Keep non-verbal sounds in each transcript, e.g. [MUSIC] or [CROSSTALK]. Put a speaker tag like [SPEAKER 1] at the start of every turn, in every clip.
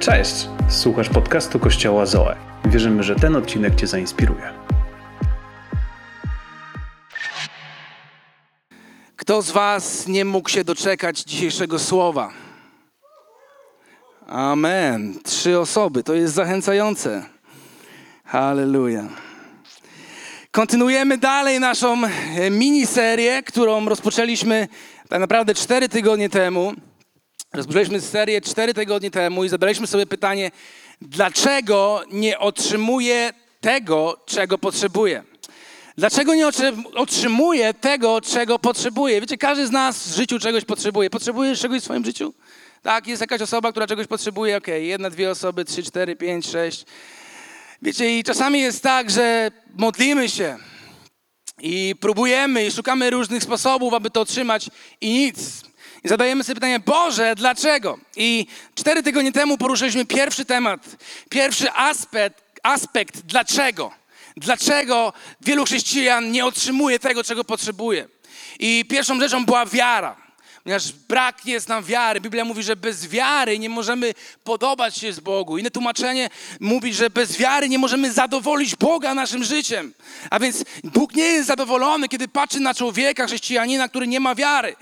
[SPEAKER 1] Cześć! Słuchasz podcastu Kościoła Zoe. Wierzymy, że ten odcinek Cię zainspiruje.
[SPEAKER 2] Kto z Was nie mógł się doczekać dzisiejszego słowa? Amen. Trzy osoby, to jest zachęcające. Halleluja. Kontynuujemy dalej naszą e, miniserię, którą rozpoczęliśmy tak naprawdę cztery tygodnie temu. Rozpoczęliśmy serię cztery tygodnie temu i zadaliśmy sobie pytanie, dlaczego nie otrzymuję tego, czego potrzebuję? Dlaczego nie otrzymuję tego, czego potrzebuję? Wiecie, każdy z nas w życiu czegoś potrzebuje. Potrzebujesz czegoś w swoim życiu? Tak, jest jakaś osoba, która czegoś potrzebuje, okej, okay, jedna, dwie osoby, trzy, cztery, pięć, sześć. Wiecie, i czasami jest tak, że modlimy się i próbujemy i szukamy różnych sposobów, aby to otrzymać i nic. I zadajemy sobie pytanie, Boże, dlaczego? I cztery tygodnie temu poruszyliśmy pierwszy temat, pierwszy aspekt, aspekt dlaczego. Dlaczego wielu chrześcijan nie otrzymuje tego, czego potrzebuje. I pierwszą rzeczą była wiara ponieważ brak jest nam wiary. Biblia mówi, że bez wiary nie możemy podobać się z Bogu. Inne tłumaczenie mówi, że bez wiary nie możemy zadowolić Boga naszym życiem. A więc Bóg nie jest zadowolony, kiedy patrzy na człowieka, chrześcijanina, który nie ma wiary.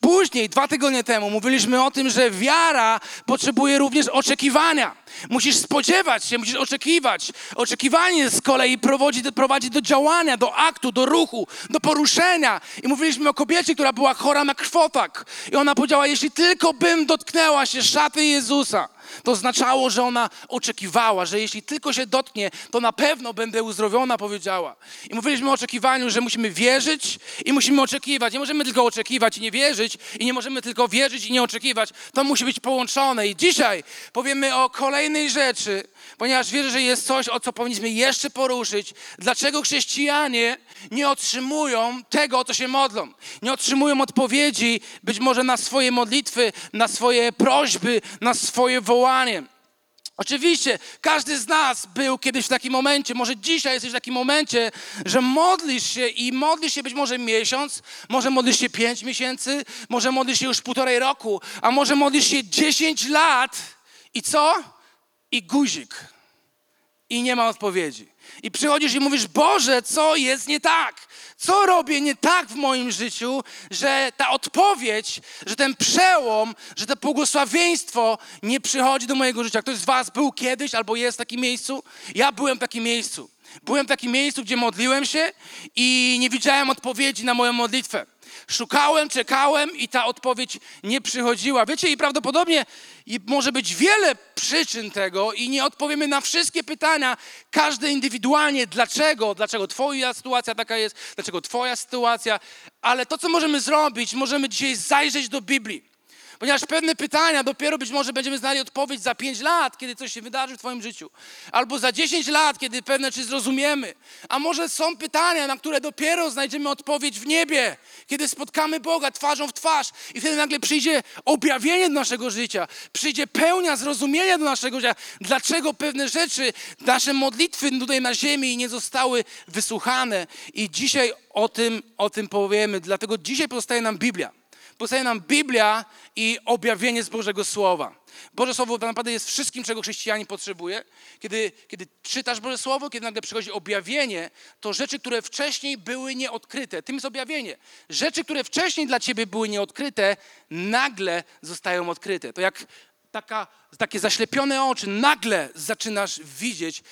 [SPEAKER 2] Później, dwa tygodnie temu, mówiliśmy o tym, że wiara potrzebuje również oczekiwania. Musisz spodziewać się, musisz oczekiwać. Oczekiwanie z kolei prowadzi, prowadzi do działania, do aktu, do ruchu, do poruszenia. I mówiliśmy o kobiecie, która była chora na krwotak. I ona powiedziała, jeśli tylko bym dotknęła się szaty Jezusa, to oznaczało, że ona oczekiwała, że jeśli tylko się dotknie, to na pewno będę uzdrowiona, powiedziała. I mówiliśmy o oczekiwaniu, że musimy wierzyć i musimy oczekiwać. Nie możemy tylko oczekiwać i nie wierzyć, i nie możemy tylko wierzyć i nie oczekiwać. To musi być połączone. I dzisiaj powiemy o kolejnej rzeczy, ponieważ wierzę, że jest coś, o co powinniśmy jeszcze poruszyć. Dlaczego chrześcijanie nie otrzymują tego, o co się modlą? Nie otrzymują odpowiedzi być może na swoje modlitwy, na swoje prośby, na swoje wołanie. Oczywiście, każdy z nas był kiedyś w takim momencie, może dzisiaj jesteś w takim momencie, że modlisz się i modlisz się być może miesiąc, może modlisz się pięć miesięcy, może modlisz się już półtorej roku, a może modlisz się dziesięć lat i co? I guzik. I nie ma odpowiedzi. I przychodzisz i mówisz, Boże, co jest nie tak? Co robię nie tak w moim życiu, że ta odpowiedź, że ten przełom, że to błogosławieństwo nie przychodzi do mojego życia? Ktoś z Was był kiedyś albo jest w takim miejscu? Ja byłem w takim miejscu. Byłem w takim miejscu, gdzie modliłem się i nie widziałem odpowiedzi na moją modlitwę. Szukałem, czekałem i ta odpowiedź nie przychodziła. Wiecie, i prawdopodobnie może być wiele przyczyn tego i nie odpowiemy na wszystkie pytania, każde indywidualnie, dlaczego, dlaczego twoja sytuacja taka jest, dlaczego twoja sytuacja, ale to, co możemy zrobić, możemy dzisiaj zajrzeć do Biblii. Ponieważ pewne pytania dopiero być może będziemy znali odpowiedź za 5 lat, kiedy coś się wydarzy w Twoim życiu, albo za 10 lat, kiedy pewne czy zrozumiemy. A może są pytania, na które dopiero znajdziemy odpowiedź w niebie, kiedy spotkamy Boga twarzą w twarz i wtedy nagle przyjdzie objawienie do naszego życia, przyjdzie pełnia zrozumienia do naszego życia, dlaczego pewne rzeczy, nasze modlitwy tutaj na ziemi nie zostały wysłuchane. I dzisiaj o tym, o tym powiemy. Dlatego dzisiaj pozostaje nam Biblia pozostaje nam Biblia i objawienie z Bożego Słowa. Boże Słowo tak naprawdę jest wszystkim, czego chrześcijanin potrzebuje. Kiedy, kiedy czytasz Boże Słowo, kiedy nagle przychodzi objawienie, to rzeczy, które wcześniej były nieodkryte, tym jest objawienie. Rzeczy, które wcześniej dla ciebie były nieodkryte, nagle zostają odkryte. To jak taka, takie zaślepione oczy, nagle zaczynasz widzieć,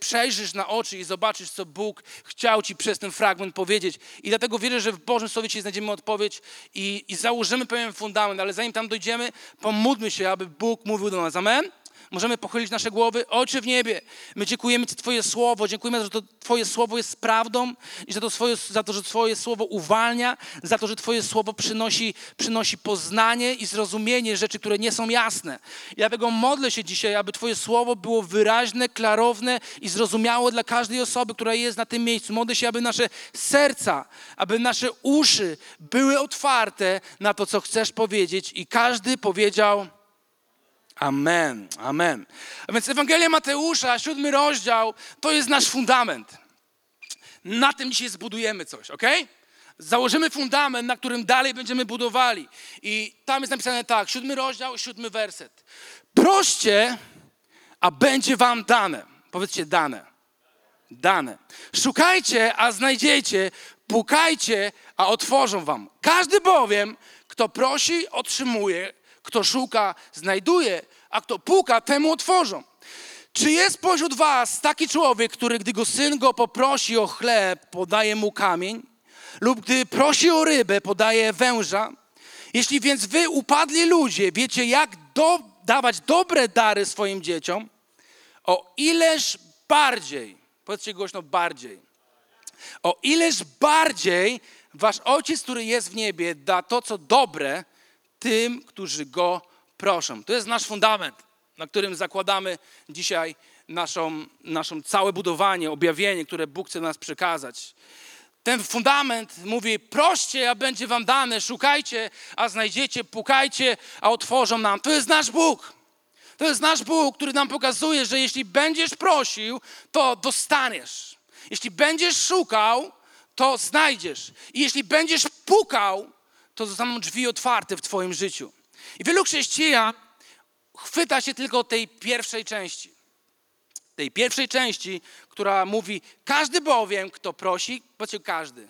[SPEAKER 2] przejrzysz na oczy i zobaczysz, co Bóg chciał ci przez ten fragment powiedzieć. I dlatego wierzę, że w Bożym Słowie Ci znajdziemy odpowiedź i, i założymy pewien fundament, ale zanim tam dojdziemy, pomódlmy się, aby Bóg mówił do nas. Amen? Możemy pochylić nasze głowy. Ojcze w niebie, my dziękujemy Ci Twoje Słowo. Dziękujemy, że to Twoje Słowo jest prawdą i za to, swoje, za to, że Twoje Słowo uwalnia, za to, że Twoje Słowo przynosi, przynosi poznanie i zrozumienie rzeczy, które nie są jasne. I dlatego modlę się dzisiaj, aby Twoje Słowo było wyraźne, klarowne i zrozumiałe dla każdej osoby, która jest na tym miejscu. Modlę się, aby nasze serca, aby nasze uszy były otwarte na to, co chcesz powiedzieć i każdy powiedział Amen, amen. A więc Ewangelia Mateusza, siódmy rozdział, to jest nasz fundament. Na tym dzisiaj zbudujemy coś, ok? Założymy fundament, na którym dalej będziemy budowali. I tam jest napisane tak, siódmy rozdział, siódmy werset. Proście, a będzie wam dane. Powiedzcie dane. Dane. Szukajcie, a znajdziecie. Pukajcie, a otworzą wam. Każdy bowiem, kto prosi, otrzymuje. Kto szuka, znajduje. A kto puka, temu otworzą. Czy jest pośród was taki człowiek, który gdy go syn go poprosi o chleb, podaje mu kamień? Lub gdy prosi o rybę, podaje węża? Jeśli więc wy upadli ludzie, wiecie jak do, dawać dobre dary swoim dzieciom, o ileż bardziej, powiedzcie głośno bardziej, o ileż bardziej wasz Ojciec, który jest w niebie, da to, co dobre tym, którzy Go proszą. To jest nasz fundament, na którym zakładamy dzisiaj naszą, naszą całe budowanie, objawienie, które Bóg chce nas przekazać. Ten fundament mówi: proście, a będzie wam dane, szukajcie, a znajdziecie, pukajcie, a otworzą nam. To jest nasz Bóg. To jest nasz Bóg, który nam pokazuje, że jeśli będziesz prosił, to dostaniesz. Jeśli będziesz szukał, to znajdziesz. I jeśli będziesz pukał, to zostaną drzwi otwarte w Twoim życiu. I wielu chrześcijan chwyta się tylko tej pierwszej części. Tej pierwszej części, która mówi: Każdy bowiem, kto prosi, powiedzcie każdy.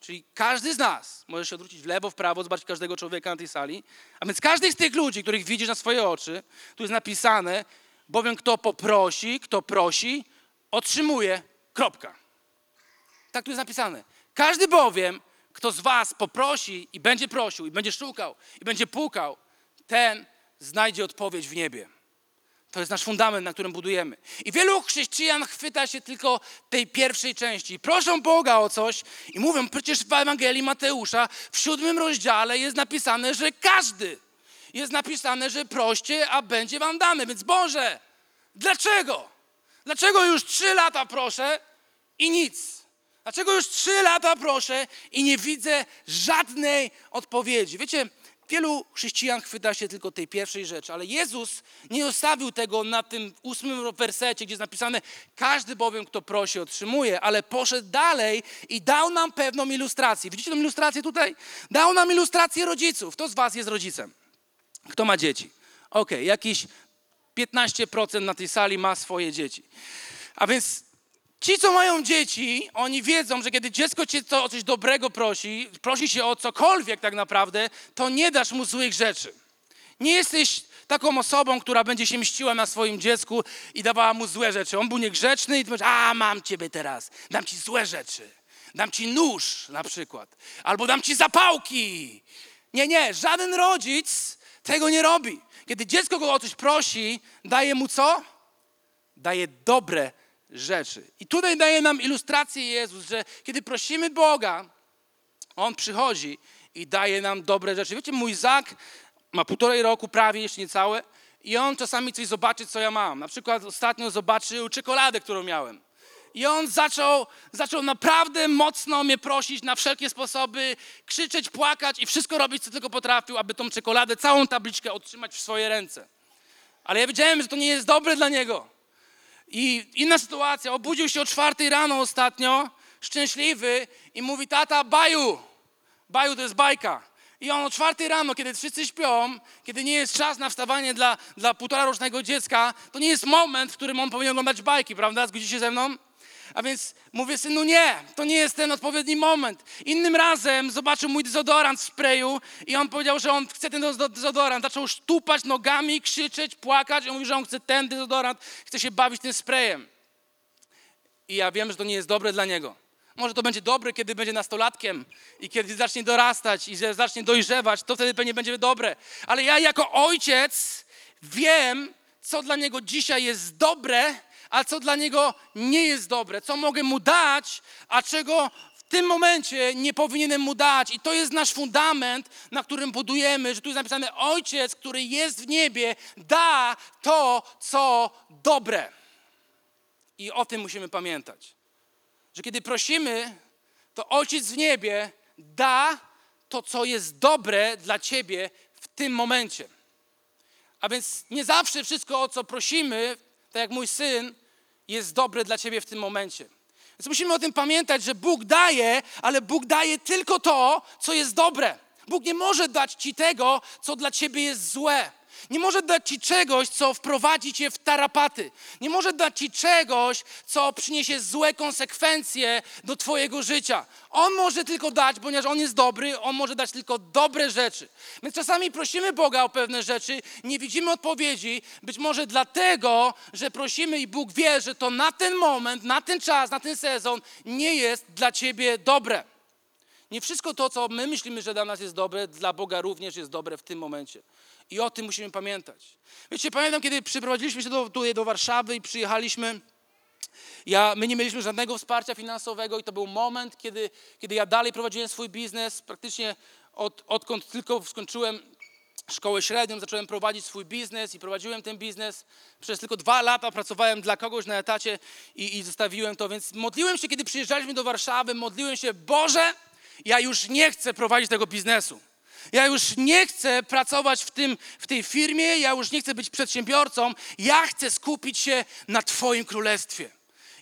[SPEAKER 2] Czyli każdy z nas może się odwrócić w lewo, w prawo, zobaczyć każdego człowieka na tej sali. A więc każdy z tych ludzi, których widzisz na swoje oczy, tu jest napisane, bowiem kto poprosi, kto prosi, otrzymuje. Kropka. Tak tu jest napisane. Każdy bowiem, kto z was poprosi i będzie prosił, i będzie szukał, i będzie pukał, ten znajdzie odpowiedź w niebie. To jest nasz fundament, na którym budujemy. I wielu chrześcijan chwyta się tylko tej pierwszej części. Proszą Boga o coś i mówią, przecież w Ewangelii Mateusza w siódmym rozdziale jest napisane, że każdy. Jest napisane, że proście, a będzie wam dane. Więc Boże, dlaczego? Dlaczego już trzy lata proszę i nic? Dlaczego już trzy lata proszę i nie widzę żadnej odpowiedzi? Wiecie, Wielu chrześcijan chwyta się tylko tej pierwszej rzeczy, ale Jezus nie zostawił tego na tym ósmym wersecie, gdzie jest napisane: Każdy bowiem, kto prosi, otrzymuje, ale poszedł dalej i dał nam pewną ilustrację. Widzicie tę ilustrację tutaj? Dał nam ilustrację rodziców. Kto z Was jest rodzicem? Kto ma dzieci? Ok, jakieś 15% na tej sali ma swoje dzieci. A więc Ci, co mają dzieci, oni wiedzą, że kiedy dziecko cię o coś dobrego prosi, prosi się o cokolwiek tak naprawdę, to nie dasz mu złych rzeczy. Nie jesteś taką osobą, która będzie się mściła na swoim dziecku i dawała mu złe rzeczy. On był niegrzeczny i ty mówisz, a mam ciebie teraz, dam ci złe rzeczy. Dam ci nóż na przykład. Albo dam ci zapałki. Nie, nie, żaden rodzic tego nie robi. Kiedy dziecko go o coś prosi, daje mu co? Daje dobre rzeczy. I tutaj daje nam ilustrację Jezus, że kiedy prosimy Boga, On przychodzi i daje nam dobre rzeczy. Wiecie, mój Zak ma półtorej roku, prawie jeszcze niecałe, i on czasami coś zobaczy, co ja mam. Na przykład ostatnio zobaczył czekoladę, którą miałem. I on zaczął, zaczął naprawdę mocno mnie prosić na wszelkie sposoby, krzyczeć, płakać i wszystko robić, co tylko potrafił, aby tą czekoladę, całą tabliczkę otrzymać w swoje ręce. Ale ja wiedziałem, że to nie jest dobre dla niego. I inna sytuacja, obudził się o czwartej rano ostatnio, szczęśliwy i mówi, tata, baju. Baju to jest bajka. I on o czwartej rano, kiedy wszyscy śpią, kiedy nie jest czas na wstawanie dla, dla półtora rocznego dziecka, to nie jest moment, w którym on powinien oglądać bajki, prawda? Zgodzicie się ze mną? A więc mówię synu, nie, to nie jest ten odpowiedni moment. Innym razem zobaczył mój dezodorant w sprayu i on powiedział, że on chce ten dezodorant. Zaczął sztupać nogami, krzyczeć, płakać. On mówi, że on chce ten dezodorant, chce się bawić tym sprayem. I ja wiem, że to nie jest dobre dla niego. Może to będzie dobre, kiedy będzie nastolatkiem i kiedy zacznie dorastać i zacznie dojrzewać, to wtedy pewnie będzie dobre. Ale ja jako ojciec wiem, co dla niego dzisiaj jest dobre, a co dla niego nie jest dobre, co mogę mu dać, a czego w tym momencie nie powinienem mu dać. I to jest nasz fundament, na którym budujemy, że tu jest napisane: Ojciec, który jest w niebie, da to, co dobre. I o tym musimy pamiętać. Że kiedy prosimy, to Ojciec w niebie da to, co jest dobre dla ciebie w tym momencie. A więc nie zawsze wszystko, o co prosimy, tak jak mój syn, jest dobre dla ciebie w tym momencie. Więc musimy o tym pamiętać, że Bóg daje, ale Bóg daje tylko to, co jest dobre. Bóg nie może dać ci tego, co dla ciebie jest złe. Nie może dać ci czegoś, co wprowadzi cię w tarapaty. Nie może dać ci czegoś, co przyniesie złe konsekwencje do twojego życia. On może tylko dać, ponieważ on jest dobry, on może dać tylko dobre rzeczy. My czasami prosimy Boga o pewne rzeczy, nie widzimy odpowiedzi, być może dlatego, że prosimy i Bóg wie, że to na ten moment, na ten czas, na ten sezon nie jest dla ciebie dobre. Nie wszystko to, co my myślimy, że dla nas jest dobre, dla Boga również jest dobre w tym momencie. I o tym musimy pamiętać. Wiecie, pamiętam, kiedy przyprowadziliśmy się do, tutaj do Warszawy i przyjechaliśmy, ja, my nie mieliśmy żadnego wsparcia finansowego i to był moment, kiedy, kiedy ja dalej prowadziłem swój biznes. Praktycznie od, odkąd tylko skończyłem szkołę średnią, zacząłem prowadzić swój biznes i prowadziłem ten biznes. Przez tylko dwa lata pracowałem dla kogoś na etacie i, i zostawiłem to, więc modliłem się, kiedy przyjeżdżaliśmy do Warszawy, modliłem się, Boże, ja już nie chcę prowadzić tego biznesu. Ja już nie chcę pracować w, tym, w tej firmie, ja już nie chcę być przedsiębiorcą. Ja chcę skupić się na Twoim królestwie.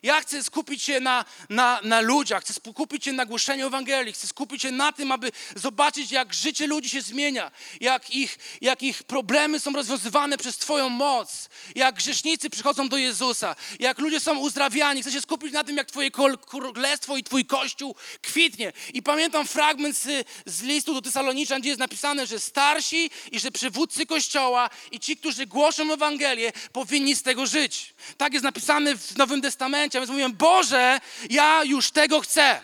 [SPEAKER 2] Ja chcę skupić się na, na, na ludziach, chcę skupić się na głoszeniu Ewangelii, chcę skupić się na tym, aby zobaczyć, jak życie ludzi się zmienia, jak ich, jak ich problemy są rozwiązywane przez Twoją moc, jak grzesznicy przychodzą do Jezusa, jak ludzie są uzdrawiani. Chcę się skupić na tym, jak Twoje królestwo i Twój Kościół kwitnie. I pamiętam fragment z, z listu do Tesaloniczan, gdzie jest napisane, że starsi i że przywódcy Kościoła i ci, którzy głoszą Ewangelię, powinni z tego żyć. Tak jest napisane w Nowym Testamencie zajęcia, więc mówiłem, Boże, ja już tego chcę.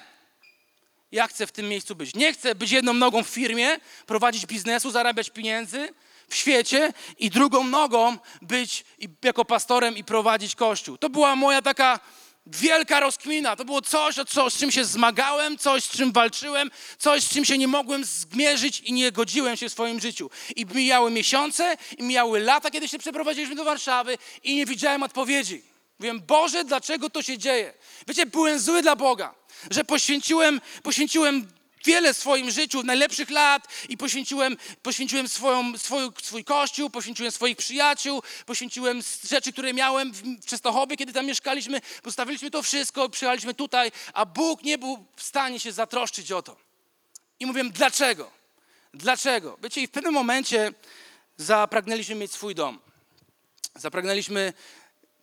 [SPEAKER 2] Ja chcę w tym miejscu być. Nie chcę być jedną nogą w firmie, prowadzić biznesu, zarabiać pieniędzy w świecie i drugą nogą być jako pastorem i prowadzić kościół. To była moja taka wielka rozkmina. To było coś, co, z czym się zmagałem, coś, z czym walczyłem, coś, z czym się nie mogłem zmierzyć i nie godziłem się w swoim życiu. I mijały miesiące, i mijały lata, kiedy się przeprowadziliśmy do Warszawy i nie widziałem odpowiedzi. Mówiłem, Boże, dlaczego to się dzieje? Wiecie, byłem zły dla Boga, że poświęciłem, poświęciłem wiele w swoim życiu, najlepszych lat i poświęciłem, poświęciłem swoją, swój, swój kościół, poświęciłem swoich przyjaciół, poświęciłem rzeczy, które miałem w Częstochowie, kiedy tam mieszkaliśmy, postawiliśmy to wszystko, przyjechaliśmy tutaj, a Bóg nie był w stanie się zatroszczyć o to. I mówię, dlaczego? Dlaczego? Wiecie, i w pewnym momencie zapragnęliśmy mieć swój dom. Zapragnęliśmy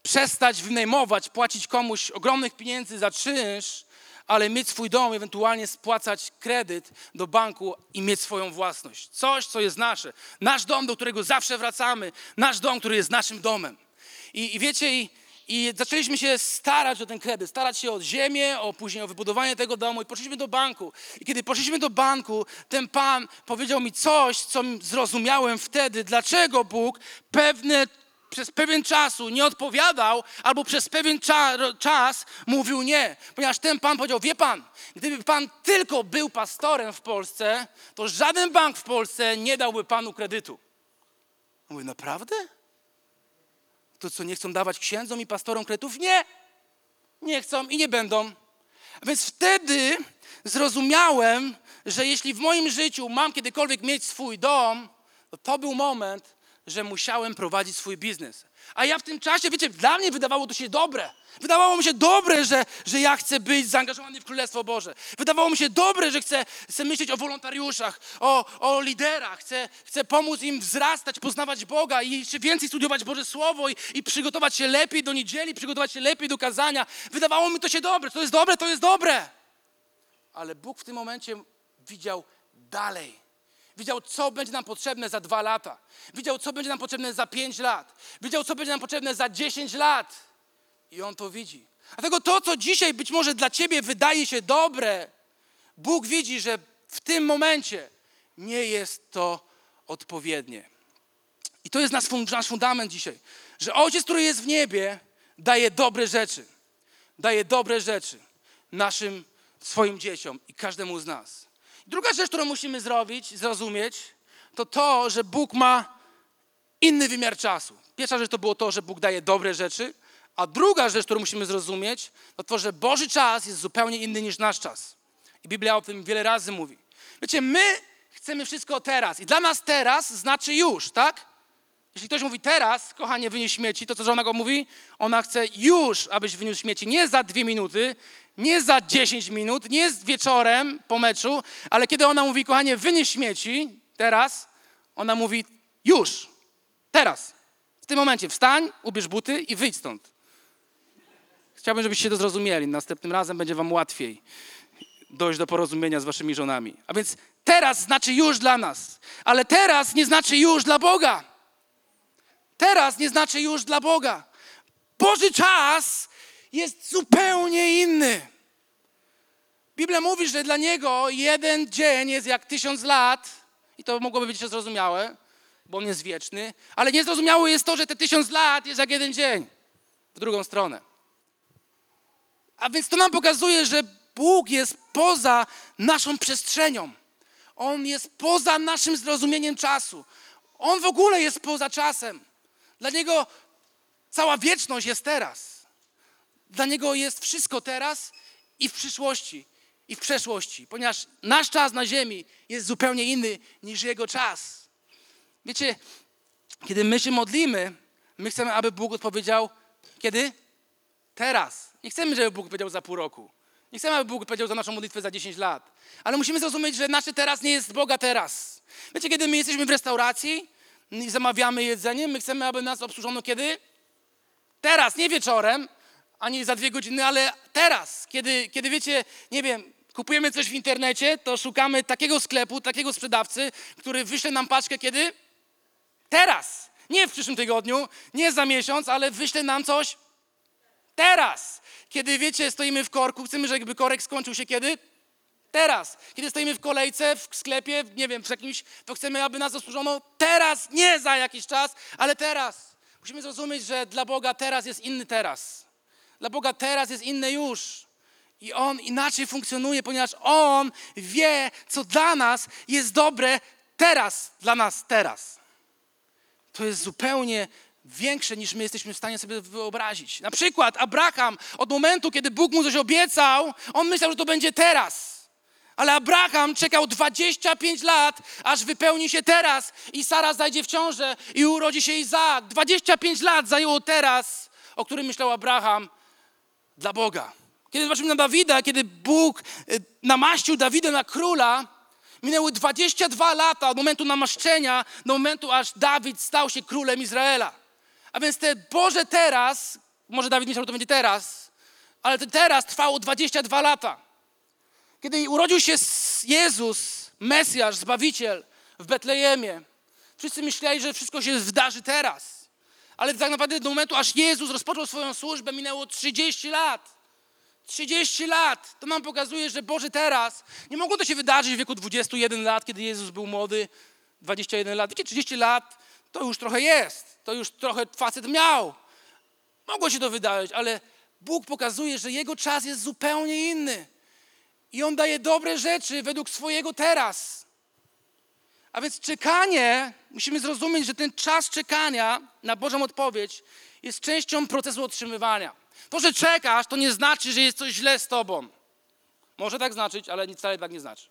[SPEAKER 2] przestać wynajmować, płacić komuś ogromnych pieniędzy za czynsz, ale mieć swój dom, ewentualnie spłacać kredyt do banku i mieć swoją własność. Coś, co jest nasze. Nasz dom, do którego zawsze wracamy. Nasz dom, który jest naszym domem. I, i wiecie, i, i zaczęliśmy się starać o ten kredyt, starać się o ziemię, o później o wybudowanie tego domu i poszliśmy do banku. I kiedy poszliśmy do banku, ten pan powiedział mi coś, co zrozumiałem wtedy, dlaczego Bóg pewne przez pewien czasu nie odpowiadał, albo przez pewien cza czas mówił nie. Ponieważ ten pan powiedział, wie pan, gdyby pan tylko był pastorem w Polsce, to żaden bank w Polsce nie dałby panu kredytu. Mówię, naprawdę? To co, nie chcą dawać księdzom i pastorom kredytów? Nie! Nie chcą i nie będą. A więc wtedy zrozumiałem, że jeśli w moim życiu mam kiedykolwiek mieć swój dom, to to był moment, że musiałem prowadzić swój biznes. A ja w tym czasie, wiecie, dla mnie wydawało to się dobre. Wydawało mi się dobre, że, że ja chcę być zaangażowany w Królestwo Boże. Wydawało mi się dobre, że chcę, chcę myśleć o wolontariuszach, o, o liderach. Chcę, chcę pomóc im wzrastać, poznawać Boga i jeszcze więcej studiować Boże Słowo i, i przygotować się lepiej do niedzieli, przygotować się lepiej do kazania. Wydawało mi to się dobre. To jest dobre, to jest dobre. Ale Bóg w tym momencie widział dalej Widział, co będzie nam potrzebne za dwa lata. Widział, co będzie nam potrzebne za pięć lat. Widział, co będzie nam potrzebne za dziesięć lat. I On to widzi. Dlatego to, co dzisiaj być może dla Ciebie wydaje się dobre, Bóg widzi, że w tym momencie nie jest to odpowiednie. I to jest nasz, fundament dzisiaj, że Ojciec, który jest w niebie, daje dobre rzeczy. Daje dobre rzeczy naszym, swoim dzieciom i każdemu z nas. Druga rzecz, którą musimy zrobić, zrozumieć, to to, że Bóg ma inny wymiar czasu. Pierwsza rzecz to było to, że Bóg daje dobre rzeczy, a druga rzecz, którą musimy zrozumieć, to to, że Boży czas jest zupełnie inny niż nasz czas. I Biblia o tym wiele razy mówi. Wiecie, my chcemy wszystko teraz i dla nas teraz znaczy już, tak? Jeśli ktoś mówi teraz, kochanie, wynieś śmieci, to co żona go mówi? Ona chce już, abyś wyniósł śmieci. Nie za dwie minuty, Nie za 10 minut, nie z wieczorem po meczu, ale kiedy ona mówi, kochanie, wynieś śmieci, teraz, ona mówi, już, teraz, w tym momencie wstań, ubierz buty i wyjdź stąd. Chciałbym, żebyście to zrozumieli. Następnym razem będzie wam łatwiej dojść do porozumienia z waszymi żonami. A więc teraz znaczy już dla nas, ale teraz nie znaczy już dla Boga. Teraz nie znaczy już dla Boga. Boży czas jest zupełnie inny. Biblia mówi, że dla Niego jeden dzień jest jak tysiąc lat i to mogłoby być zrozumiałe, bo On jest wieczny, ale niezrozumiałe jest to, że te tysiąc lat jest jak jeden dzień w drugą stronę. A więc to nam pokazuje, że Bóg jest poza naszą przestrzenią. On jest poza naszym zrozumieniem czasu. On w ogóle jest poza czasem. Dla Niego cała wieczność jest teraz. Dla Niego jest wszystko teraz i w przyszłości, i w przeszłości, ponieważ nasz czas na ziemi jest zupełnie inny niż Jego czas. Wiecie, kiedy my się modlimy, my chcemy, aby Bóg odpowiedział kiedy? Teraz. Nie chcemy, żeby Bóg powiedział za pół roku. Nie chcemy, aby Bóg powiedział za naszą modlitwę za 10 lat. Ale musimy zrozumieć, że nasze teraz nie jest Boga teraz. Wiecie, kiedy my jesteśmy w restauracji i zamawiamy jedzenie, my chcemy, aby nas obsłużono kiedy? Teraz, nie wieczorem, ani za dwie godziny, ale teraz. Kiedy, kiedy wiecie, nie wiem, kupujemy coś w internecie, to szukamy takiego sklepu, takiego sprzedawcy, który wyśle nam paczkę kiedy? Teraz. Nie w przyszłym tygodniu, nie za miesiąc, ale wyśle nam coś teraz. Kiedy wiecie, stoimy w korku, chcemy, żeby korek skończył się kiedy? Teraz. Kiedy stoimy w kolejce, w sklepie, nie wiem, w jakimś, to chcemy, aby nas zasłużono teraz, nie za jakiś czas, ale teraz. Musimy zrozumieć, że dla Boga teraz jest inny teraz. Dla Boga teraz jest inny już. I On inaczej funkcjonuje, ponieważ On wie, co dla nas jest dobre teraz, dla nas teraz. To jest zupełnie większe niż my jesteśmy w stanie sobie wyobrazić. Na przykład Abraham od momentu, kiedy Bóg mu coś obiecał, on myślał, że to będzie teraz. Ale Abraham czekał 25 lat, aż wypełni się teraz i Sara zajdzie w ciążę i urodzi się Izaak. 25 lat zajęło teraz, o którym myślał Abraham dla Boga. Kiedy zobaczymy na Dawida, kiedy Bóg y, namaścił Dawida na króla, minęły 22 lata od momentu namaszczenia do momentu, aż Dawid stał się królem Izraela. A więc te Boże teraz, może Dawid myślał, że to będzie teraz, ale to teraz trwało 22 lata. Kiedy urodził się Jezus, Mesjasz, Zbawiciel w Betlejemie, wszyscy myśleli, że wszystko się wydarzy teraz. Ale tak naprawdę do momentu, aż Jezus rozpoczął swoją służbę, minęło 30 lat. 30 lat. To nam pokazuje, że Boże teraz, nie mogło to się wydarzyć w wieku 21 lat, kiedy Jezus był młody, 21 lat. Wiecie, 30 lat to już trochę jest. To już trochę facet miał. Mogło się to wydarzyć, ale Bóg pokazuje, że Jego czas jest zupełnie inny. I On daje dobre rzeczy według swojego teraz. A więc czekanie, musimy zrozumieć, że ten czas czekania na Bożą odpowiedź jest częścią procesu otrzymywania. To, że czekasz, to nie znaczy, że jest coś źle z tobą. Może tak znaczyć, ale wcale tak nie znaczy.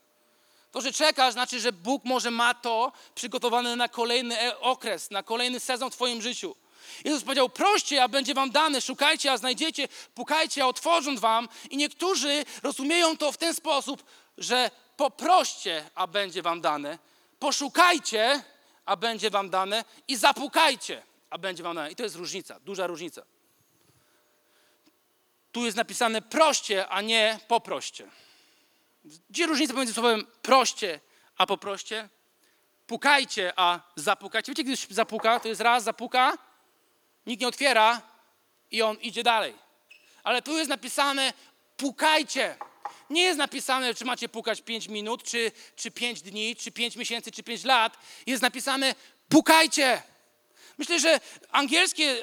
[SPEAKER 2] To, że czekasz, znaczy, że Bóg może ma to przygotowane na kolejny e- okres, na kolejny sezon w Twoim życiu. Jezus powiedział: proście, a będzie Wam dane, szukajcie, a znajdziecie, pukajcie, a otworzą Wam. I niektórzy rozumieją to w ten sposób, że poproście, a będzie Wam dane, poszukajcie, a będzie Wam dane, i zapukajcie, a będzie Wam dane. I to jest różnica, duża różnica. Tu jest napisane proście, a nie poproście. Gdzie różnica pomiędzy słowem proście, a poproście? Pukajcie, a zapukajcie. Wiecie, kiedy zapuka, to jest raz, zapuka, nikt nie otwiera i on idzie dalej. Ale tu jest napisane pukajcie. Nie jest napisane, czy macie pukać 5 minut, czy, czy 5 dni, czy 5 miesięcy, czy 5 lat. Jest napisane pukajcie. Myślę, że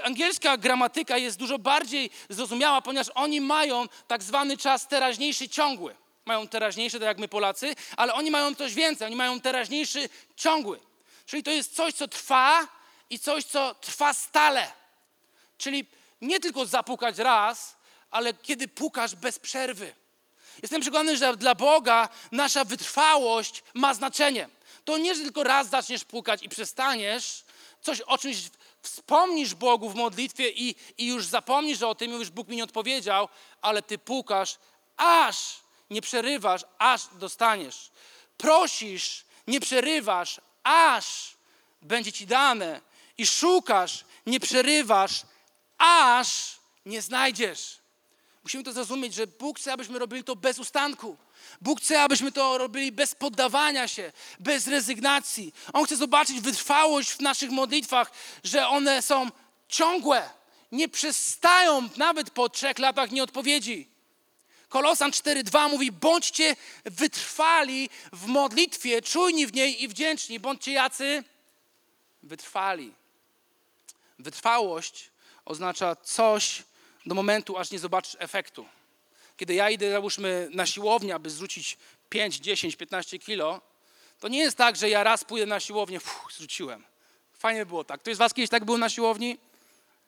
[SPEAKER 2] angielska gramatyka jest dużo bardziej zrozumiała, ponieważ oni mają tak zwany czas teraźniejszy ciągły. Mają teraźniejszy, tak jak my Polacy, ale oni mają coś więcej, oni mają teraźniejszy ciągły. Czyli to jest coś, co trwa i coś, co trwa stale. Czyli nie tylko zapukać raz, ale kiedy pukasz bez przerwy. Jestem przekonany, że dla Boga nasza wytrwałość ma znaczenie. To nie, że tylko raz zaczniesz pukać i przestaniesz, coś o czymś wspomnisz Bogu w modlitwie i, i już zapomnisz o tym, już Bóg mi nie odpowiedział, ale ty pukasz aż nie przerywasz, aż dostaniesz. Prosisz, nie przerywasz, aż będzie ci dane. I szukasz, nie przerywasz, aż nie znajdziesz. Musimy to zrozumieć, że Bóg chce, abyśmy robili to bez ustanku. Bóg chce, abyśmy to robili bez poddawania się, bez rezygnacji. On chce zobaczyć wytrwałość w naszych modlitwach, że one są ciągłe, nie przestają nawet po trzech latach nieodpowiedzi. Kolosan 4:2 mówi: bądźcie wytrwali w modlitwie, czujni w niej i wdzięczni. Bądźcie jacy wytrwali. Wytrwałość oznacza coś do momentu, aż nie zobaczysz efektu. Kiedy ja idę, załóżmy, na siłownię, aby zrzucić 5, 10, 15 kilo, to nie jest tak, że ja raz pójdę na siłownię, fuh, zrzuciłem. Fajnie było tak. Ktoś z was kiedyś tak był na siłowni?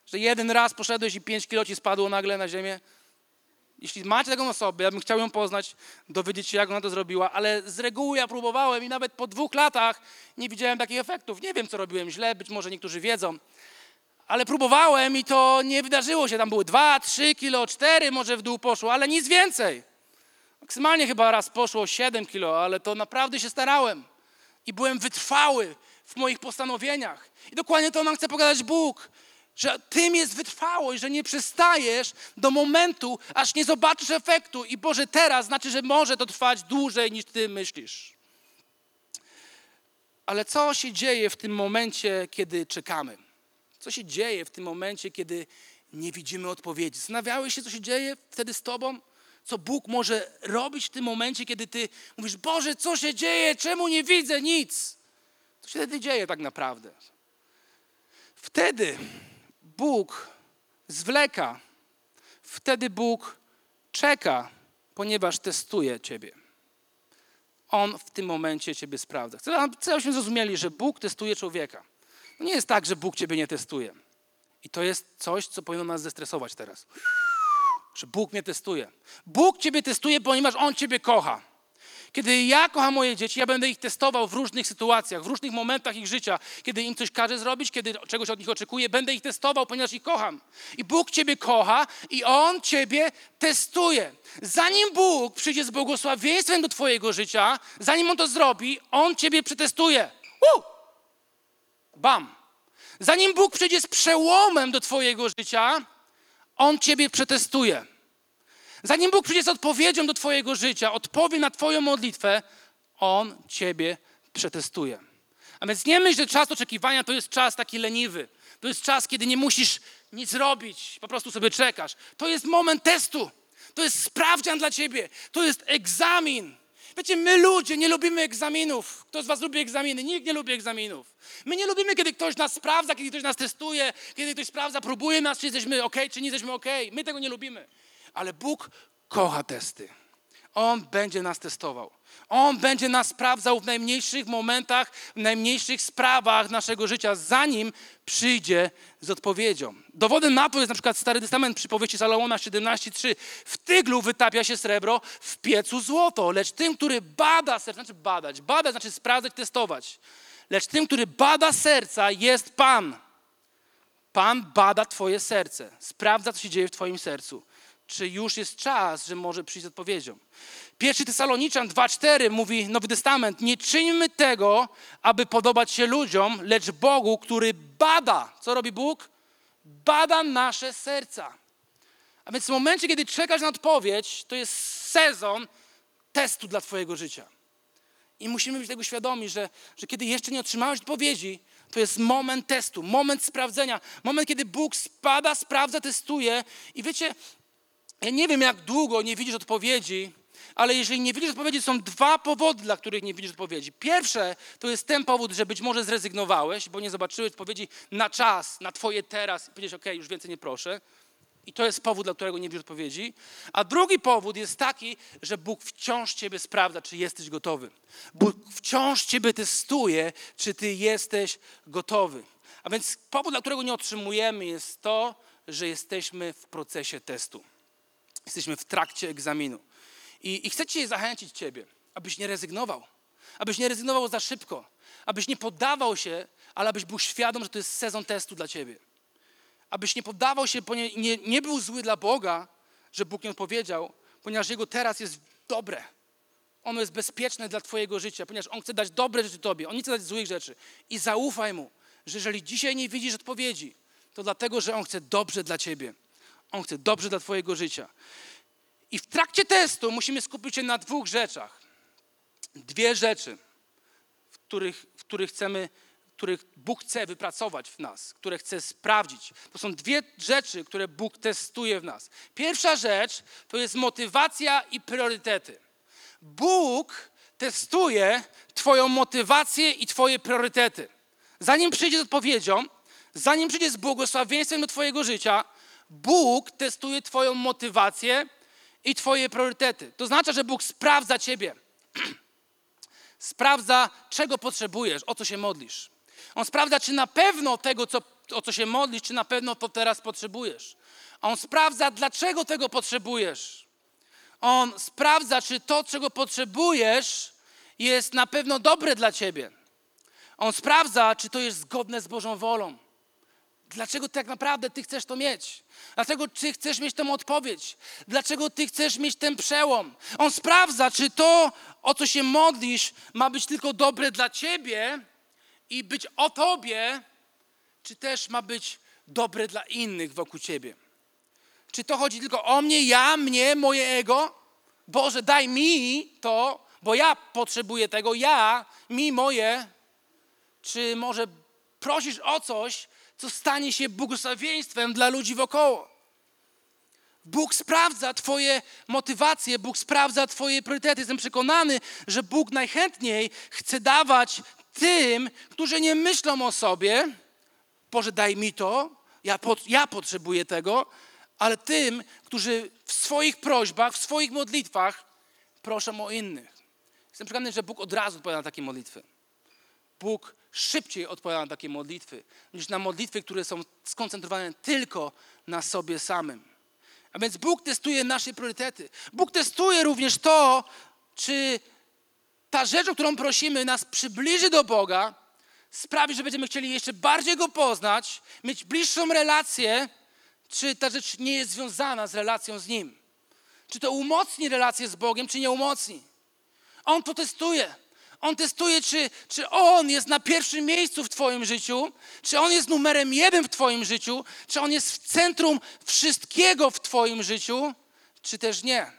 [SPEAKER 2] Że jeden raz poszedłeś i 5 kilo ci spadło nagle na ziemię? Jeśli macie taką osobę, ja bym chciał ją poznać, dowiedzieć się, jak ona to zrobiła, ale z reguły ja próbowałem i nawet po dwóch latach nie widziałem takich efektów. Nie wiem, co robiłem źle, być może niektórzy wiedzą, ale próbowałem i to nie wydarzyło się. Tam były dwa, trzy kilo, cztery może w dół poszło, ale nic więcej. Maksymalnie chyba raz poszło 7 kilo, ale to naprawdę się starałem. I byłem wytrwały w moich postanowieniach. I dokładnie to nam chce pokazać Bóg, że tym jest wytrwałość, że nie przestajesz do momentu, aż nie zobaczysz efektu. I Boże, teraz znaczy, że może to trwać dłużej niż Ty myślisz. Ale co się dzieje w tym momencie, kiedy czekamy? Co się dzieje w tym momencie, kiedy nie widzimy odpowiedzi? Zastanawiałeś się, co się dzieje wtedy z Tobą? Co Bóg może robić w tym momencie, kiedy Ty mówisz, Boże, co się dzieje? Czemu nie widzę nic? Co się wtedy dzieje tak naprawdę? Wtedy Bóg zwleka. Wtedy Bóg czeka, ponieważ testuje Ciebie. On w tym momencie Ciebie sprawdza. Chcę, abyśmy zrozumieli, że Bóg testuje człowieka. To nie jest tak, że Bóg Ciebie nie testuje. I to jest coś, co powinno nas zestresować teraz. Że Bóg mnie testuje. Bóg Ciebie testuje, ponieważ On Ciebie kocha. Kiedy ja kocham moje dzieci, ja będę ich testował w różnych sytuacjach, w różnych momentach ich życia. Kiedy im coś każę zrobić, kiedy czegoś od nich oczekuję, będę ich testował, ponieważ ich kocham. I Bóg Ciebie kocha i On Ciebie testuje. Zanim Bóg przyjdzie z błogosławieństwem do Twojego życia, zanim On to zrobi, On Ciebie przetestuje. Uh! Bam! Zanim Bóg przyjdzie z przełomem do Twojego życia, On Ciebie przetestuje. Zanim Bóg przyjdzie z odpowiedzią do Twojego życia, odpowie na Twoją modlitwę, On Ciebie przetestuje. A więc nie myśl, że czas oczekiwania to jest czas taki leniwy. To jest czas, kiedy nie musisz nic robić, po prostu sobie czekasz. To jest moment testu. To jest sprawdzian dla Ciebie. To jest egzamin. Wiecie, my ludzie nie lubimy egzaminów. Kto z Was lubi egzaminy? Nikt nie lubi egzaminów. My nie lubimy, kiedy ktoś nas sprawdza, kiedy ktoś nas testuje, kiedy ktoś sprawdza, próbuje nas, czy jesteśmy ok, czy nie jesteśmy ok. My tego nie lubimy. Ale Bóg kocha testy. On będzie nas testował. On będzie nas sprawdzał w najmniejszych momentach, w najmniejszych sprawach naszego życia, zanim przyjdzie z odpowiedzią. Dowodem na to jest na przykład Stary Testament przy powieści Salomona 17:3. W tyglu wytapia się srebro, w piecu złoto, lecz tym, który bada serce, znaczy badać, badać znaczy sprawdzać, testować. Lecz tym, który bada serca, jest Pan. Pan bada Twoje serce, sprawdza, co się dzieje w Twoim sercu czy już jest czas, że może przyjść z odpowiedzią. Pierwszy Tesaloniczan 2,4 mówi Nowy Testament, nie czyńmy tego, aby podobać się ludziom, lecz Bogu, który bada. Co robi Bóg? Bada nasze serca. A więc w momencie, kiedy czekasz na odpowiedź, to jest sezon testu dla Twojego życia. I musimy być tego świadomi, że, że kiedy jeszcze nie otrzymałeś odpowiedzi, to jest moment testu, moment sprawdzenia, moment, kiedy Bóg spada, sprawdza, testuje. I wiecie, ja nie wiem, jak długo nie widzisz odpowiedzi, ale jeżeli nie widzisz odpowiedzi, są dwa powody, dla których nie widzisz odpowiedzi. Pierwsze to jest ten powód, że być może zrezygnowałeś, bo nie zobaczyłeś odpowiedzi na czas, na twoje teraz i powiedziałeś, ok, już więcej nie proszę. I to jest powód, dla którego nie widzisz odpowiedzi. A drugi powód jest taki, że Bóg wciąż ciebie sprawdza, czy jesteś gotowy. Bóg wciąż ciebie testuje, czy ty jesteś gotowy. A więc powód, dla którego nie otrzymujemy, jest to, że jesteśmy w procesie testu. Jesteśmy w trakcie egzaminu. I, I chcę Cię zachęcić Ciebie, abyś nie rezygnował. Abyś nie rezygnował za szybko. Abyś nie poddawał się, ale abyś był świadom, że to jest sezon testu dla Ciebie. Abyś nie poddawał się, nie, nie, nie był zły dla Boga, że Bóg nie odpowiedział, ponieważ Jego teraz jest dobre. Ono jest bezpieczne dla Twojego życia, ponieważ On chce dać dobre rzeczy Tobie. On nie chce dać złych rzeczy. I zaufaj Mu, że jeżeli dzisiaj nie widzisz odpowiedzi, to dlatego, że On chce dobrze dla Ciebie. On chce dobrze dla Twojego życia. I w trakcie testu musimy skupić się na dwóch rzeczach. Dwie rzeczy, w których, w których chcemy, których Bóg chce wypracować w nas, które chce sprawdzić. To są dwie rzeczy, które Bóg testuje w nas. Pierwsza rzecz to jest motywacja i priorytety. Bóg testuje Twoją motywację i Twoje priorytety. Zanim przyjdzie z odpowiedzią, zanim przyjdzie z błogosławieństwem do Twojego życia, Bóg testuje Twoją motywację i Twoje priorytety. To znaczy, że Bóg sprawdza Ciebie. [CLEARS THROAT] sprawdza, czego potrzebujesz, o co się modlisz. On sprawdza, czy na pewno tego, co, o co się modlisz, czy na pewno to teraz potrzebujesz. On sprawdza, dlaczego tego potrzebujesz. On sprawdza, czy to, czego potrzebujesz, jest na pewno dobre dla ciebie. On sprawdza, czy to jest zgodne z Bożą wolą. Dlaczego tak naprawdę ty chcesz to mieć? Dlaczego ty chcesz mieć tę odpowiedź? Dlaczego ty chcesz mieć ten przełom? On sprawdza, czy to, o co się modlisz, ma być tylko dobre dla ciebie i być o tobie, czy też ma być dobre dla innych wokół ciebie. Czy to chodzi tylko o mnie, ja, mnie, moje ego? Boże, daj mi to, bo ja potrzebuję tego, ja, mi, moje. Czy może prosisz o coś, co stanie się błogosławieństwem dla ludzi wokoło? Bóg sprawdza Twoje motywacje, Bóg sprawdza Twoje priorytety. Jestem przekonany, że Bóg najchętniej chce dawać tym, którzy nie myślą o sobie, Boże, daj mi to, ja, ja potrzebuję tego, ale tym, którzy w swoich prośbach, w swoich modlitwach proszą o innych. Jestem przekonany, że Bóg od razu odpowiada na takie modlitwy. Bóg szybciej odpowiada na takie modlitwy, niż na modlitwy, które są skoncentrowane tylko na sobie samym. A więc Bóg testuje nasze priorytety. Bóg testuje również to, czy ta rzecz, o którą prosimy, nas przybliży do Boga, sprawi, że będziemy chcieli jeszcze bardziej Go poznać, mieć bliższą relację, czy ta rzecz nie jest związana z relacją z Nim. Czy to umocni relację z Bogiem, czy nie umocni. On to testuje. On testuje, czy, czy On jest na pierwszym miejscu w Twoim życiu, czy On jest numerem jeden w Twoim życiu, czy On jest w centrum wszystkiego w Twoim życiu, czy też nie.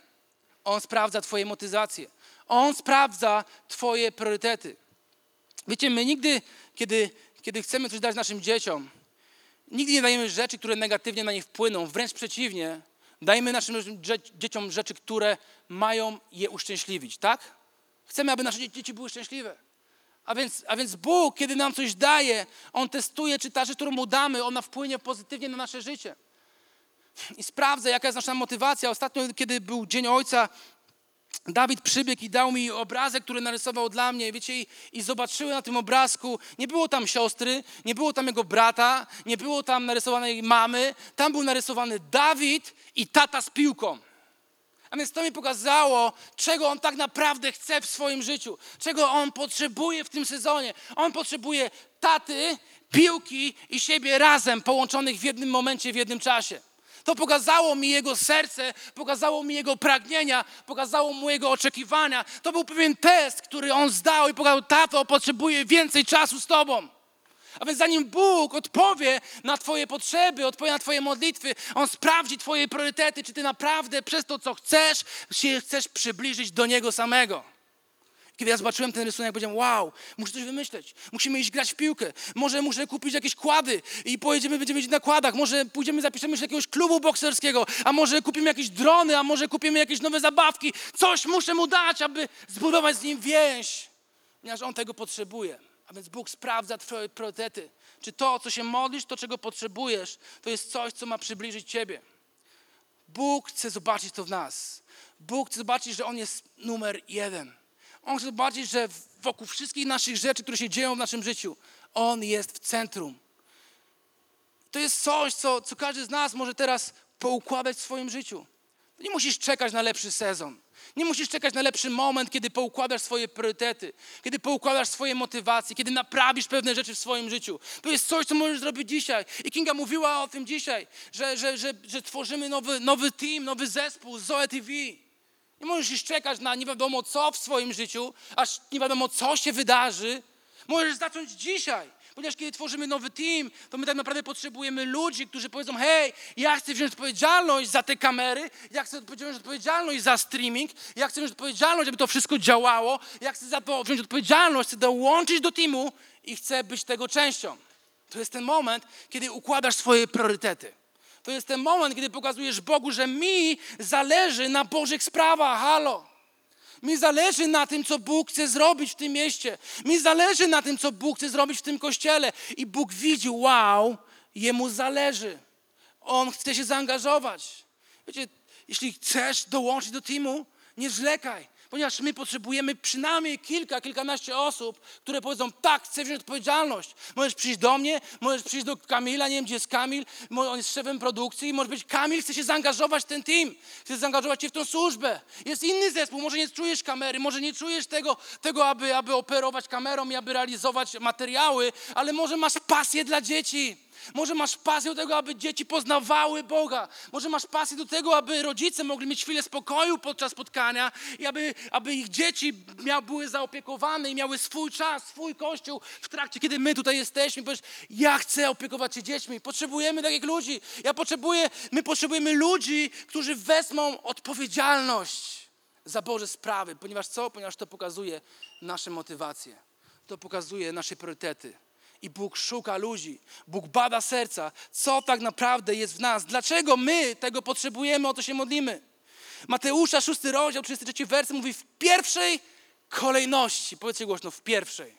[SPEAKER 2] On sprawdza Twoje motyzacje. On sprawdza Twoje priorytety. Wiecie, my nigdy, kiedy, kiedy chcemy coś dać naszym dzieciom, nigdy nie dajemy rzeczy, które negatywnie na nie wpłyną. Wręcz przeciwnie, dajmy naszym dzieciom rzeczy, które mają je uszczęśliwić, tak? Chcemy, aby nasze dzieci były szczęśliwe. A więc, a więc Bóg, kiedy nam coś daje, On testuje, czy ta rzecz, którą mu damy, ona wpłynie pozytywnie na nasze życie. I sprawdza, jaka jest nasza motywacja. Ostatnio, kiedy był Dzień Ojca, Dawid przybiegł i dał mi obrazek, który narysował dla mnie. Wiecie, i, i zobaczyłem na tym obrazku, nie było tam siostry, nie było tam jego brata, nie było tam narysowanej mamy. Tam był narysowany Dawid i tata z piłką. A więc to mi pokazało, czego on tak naprawdę chce w swoim życiu, czego on potrzebuje w tym sezonie. On potrzebuje taty, piłki i siebie razem, połączonych w jednym momencie, w jednym czasie. To pokazało mi jego serce, pokazało mi jego pragnienia, pokazało mu jego oczekiwania. To był pewien test, który on zdał i pokazał, tato, potrzebuję więcej czasu z tobą. A więc zanim Bóg odpowie na Twoje potrzeby, odpowie na Twoje modlitwy, On sprawdzi Twoje priorytety, czy Ty naprawdę przez to, co chcesz, się chcesz przybliżyć do Niego samego. Kiedy ja zobaczyłem ten rysunek, powiedziałem, wow, muszę coś wymyśleć. Musimy iść grać w piłkę. Może muszę kupić jakieś kłady i pojedziemy, będziemy mieć na kładach. Może pójdziemy, zapiszemy się do jakiegoś klubu bokserskiego. A może kupimy jakieś drony, a może kupimy jakieś nowe zabawki. Coś muszę mu dać, aby zbudować z nim więź. Ponieważ on tego potrzebuje. A więc Bóg sprawdza Twoje priorytety. Czy to, co się modlisz, to, czego potrzebujesz, to jest coś, co ma przybliżyć Ciebie. Bóg chce zobaczyć to w nas. Bóg chce zobaczyć, że On jest numer jeden. On chce zobaczyć, że wokół wszystkich naszych rzeczy, które się dzieją w naszym życiu, On jest w centrum. To jest coś, co, co każdy z nas może teraz poukładać w swoim życiu. Nie musisz czekać na lepszy sezon. Nie musisz czekać na lepszy moment, kiedy poukładasz swoje priorytety, kiedy poukładasz swoje motywacje, kiedy naprawisz pewne rzeczy w swoim życiu. To jest coś, co możesz zrobić dzisiaj. I Kinga mówiła o tym dzisiaj, że, że, że, że tworzymy nowy, nowy team, nowy zespół, Zoe TV. Nie możesz czekać na nie wiadomo co w swoim życiu, aż nie wiadomo co się wydarzy. Możesz zacząć dzisiaj. Ponieważ kiedy tworzymy nowy team, to my tak naprawdę potrzebujemy ludzi, którzy powiedzą: Hej, ja chcę wziąć odpowiedzialność za te kamery, ja chcę wziąć odpowiedzialność za streaming, ja chcę wziąć odpowiedzialność, żeby to wszystko działało, ja chcę za to wziąć odpowiedzialność, chcę dołączyć do teamu i chcę być tego częścią. To jest ten moment, kiedy układasz swoje priorytety. To jest ten moment, kiedy pokazujesz Bogu, że mi zależy na Bożych sprawach. Halo. Mi zależy na tym, co Bóg chce zrobić w tym mieście. Mi zależy na tym, co Bóg chce zrobić w tym kościele. I Bóg widzi, wow, jemu zależy. On chce się zaangażować. Wiecie, jeśli chcesz dołączyć do teamu, nie zwlekaj ponieważ my potrzebujemy przynajmniej kilka, kilkanaście osób, które powiedzą, tak, chcę wziąć odpowiedzialność. Możesz przyjść do mnie, możesz przyjść do Kamila, nie wiem, gdzie jest Kamil, on jest szefem produkcji, może być Kamil, chce się zaangażować w ten team, chce zaangażować się w tą służbę. Jest inny zespół, może nie czujesz kamery, może nie czujesz tego, tego aby, aby operować kamerą i aby realizować materiały, ale może masz pasję dla dzieci. Może masz pasję do tego, aby dzieci poznawały Boga. Może masz pasję do tego, aby rodzice mogli mieć chwilę spokoju podczas spotkania i aby, aby ich dzieci miał, były zaopiekowane i miały swój czas, swój kościół w trakcie, kiedy my tutaj jesteśmy. Powiesz, ja chcę opiekować się dziećmi. Potrzebujemy takich ludzi. Ja potrzebuję, my potrzebujemy ludzi, którzy wezmą odpowiedzialność za Boże sprawy. Ponieważ co? Ponieważ to pokazuje nasze motywacje. To pokazuje nasze priorytety i Bóg szuka ludzi. Bóg bada serca, co tak naprawdę jest w nas. Dlaczego my tego potrzebujemy, o to się modlimy. Mateusza, szósty rozdział, 33 wers mówi w pierwszej kolejności. Powiedzcie głośno, w pierwszej.